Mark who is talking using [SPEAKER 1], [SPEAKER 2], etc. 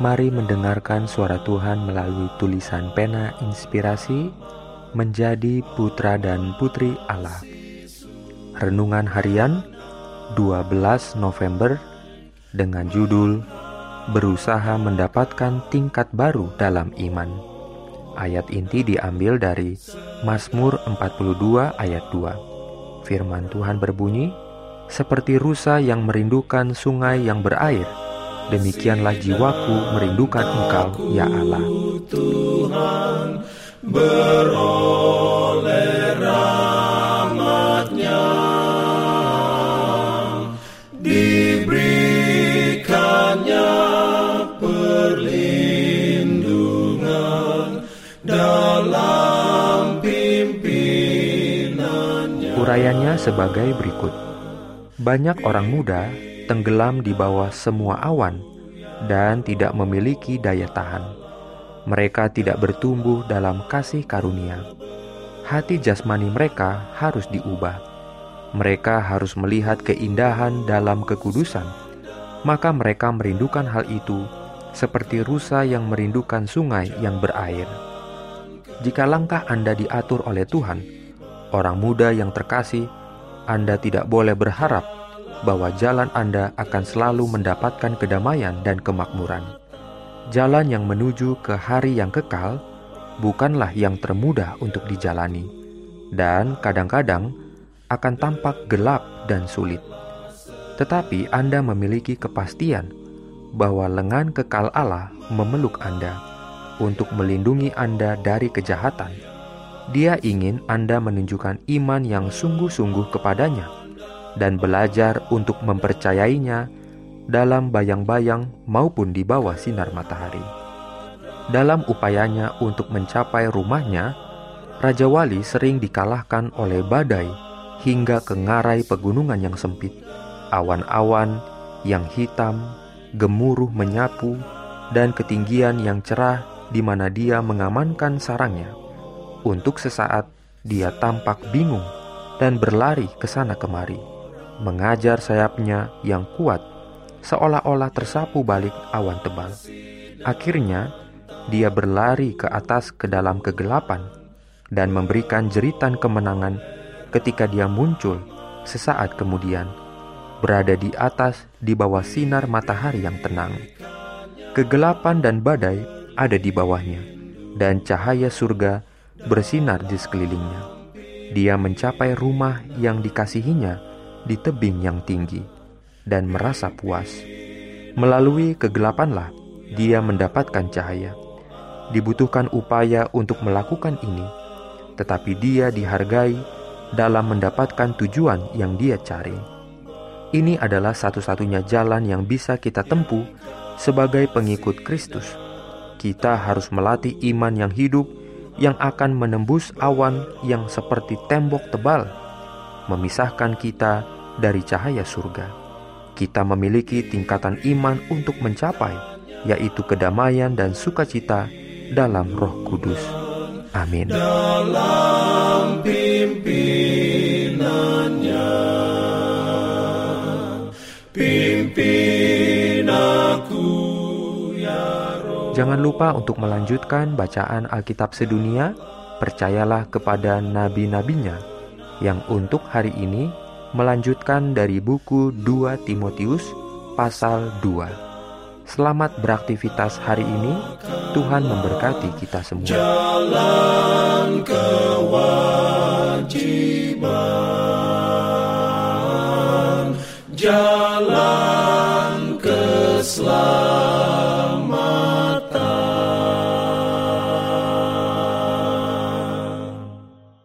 [SPEAKER 1] Mari mendengarkan suara Tuhan melalui tulisan pena inspirasi menjadi putra dan putri Allah. Renungan harian 12 November dengan judul Berusaha mendapatkan tingkat baru dalam iman. Ayat inti diambil dari Mazmur 42 ayat 2. Firman Tuhan berbunyi, seperti rusa yang merindukan sungai yang berair, Demikianlah jiwaku merindukan Engkau, ya Allah.
[SPEAKER 2] Tuhan beroleh rahmatnya diberikannya perlindungan dalam pimpinannya
[SPEAKER 1] Urayanya sebagai berikut Banyak orang muda tenggelam di bawah semua awan dan tidak memiliki daya tahan. Mereka tidak bertumbuh dalam kasih karunia. Hati jasmani mereka harus diubah. Mereka harus melihat keindahan dalam kekudusan. Maka mereka merindukan hal itu seperti rusa yang merindukan sungai yang berair. Jika langkah Anda diatur oleh Tuhan, orang muda yang terkasih, Anda tidak boleh berharap bahwa jalan Anda akan selalu mendapatkan kedamaian dan kemakmuran. Jalan yang menuju ke hari yang kekal bukanlah yang termudah untuk dijalani, dan kadang-kadang akan tampak gelap dan sulit. Tetapi Anda memiliki kepastian bahwa lengan kekal Allah memeluk Anda untuk melindungi Anda dari kejahatan. Dia ingin Anda menunjukkan iman yang sungguh-sungguh kepadanya dan belajar untuk mempercayainya dalam bayang-bayang maupun di bawah sinar matahari. Dalam upayanya untuk mencapai rumahnya, Raja Wali sering dikalahkan oleh badai hingga ke ngarai pegunungan yang sempit. Awan-awan yang hitam, gemuruh menyapu, dan ketinggian yang cerah di mana dia mengamankan sarangnya. Untuk sesaat, dia tampak bingung dan berlari ke sana kemari mengajar sayapnya yang kuat, seolah-olah tersapu balik awan tebal. Akhirnya, dia berlari ke atas ke dalam kegelapan dan memberikan jeritan kemenangan ketika dia muncul sesaat kemudian, berada di atas di bawah sinar matahari yang tenang. Kegelapan dan badai ada di bawahnya, dan cahaya surga bersinar di sekelilingnya. Dia mencapai rumah yang dikasihinya di tebing yang tinggi dan merasa puas. Melalui kegelapanlah dia mendapatkan cahaya. Dibutuhkan upaya untuk melakukan ini, tetapi dia dihargai dalam mendapatkan tujuan yang dia cari. Ini adalah satu-satunya jalan yang bisa kita tempuh sebagai pengikut Kristus. Kita harus melatih iman yang hidup yang akan menembus awan yang seperti tembok tebal memisahkan kita dari cahaya surga. Kita memiliki tingkatan iman untuk mencapai, yaitu kedamaian dan sukacita dalam Roh Kudus. Amin.
[SPEAKER 2] Dalam pimpinannya, pimpin aku ya Roh.
[SPEAKER 1] Jangan lupa untuk melanjutkan bacaan Alkitab sedunia. Percayalah kepada nabi-nabinya yang untuk hari ini melanjutkan dari buku 2 Timotius pasal 2. Selamat beraktivitas hari ini. Tuhan memberkati kita semua.
[SPEAKER 2] Jalan kewajiban, jalan keselamatan.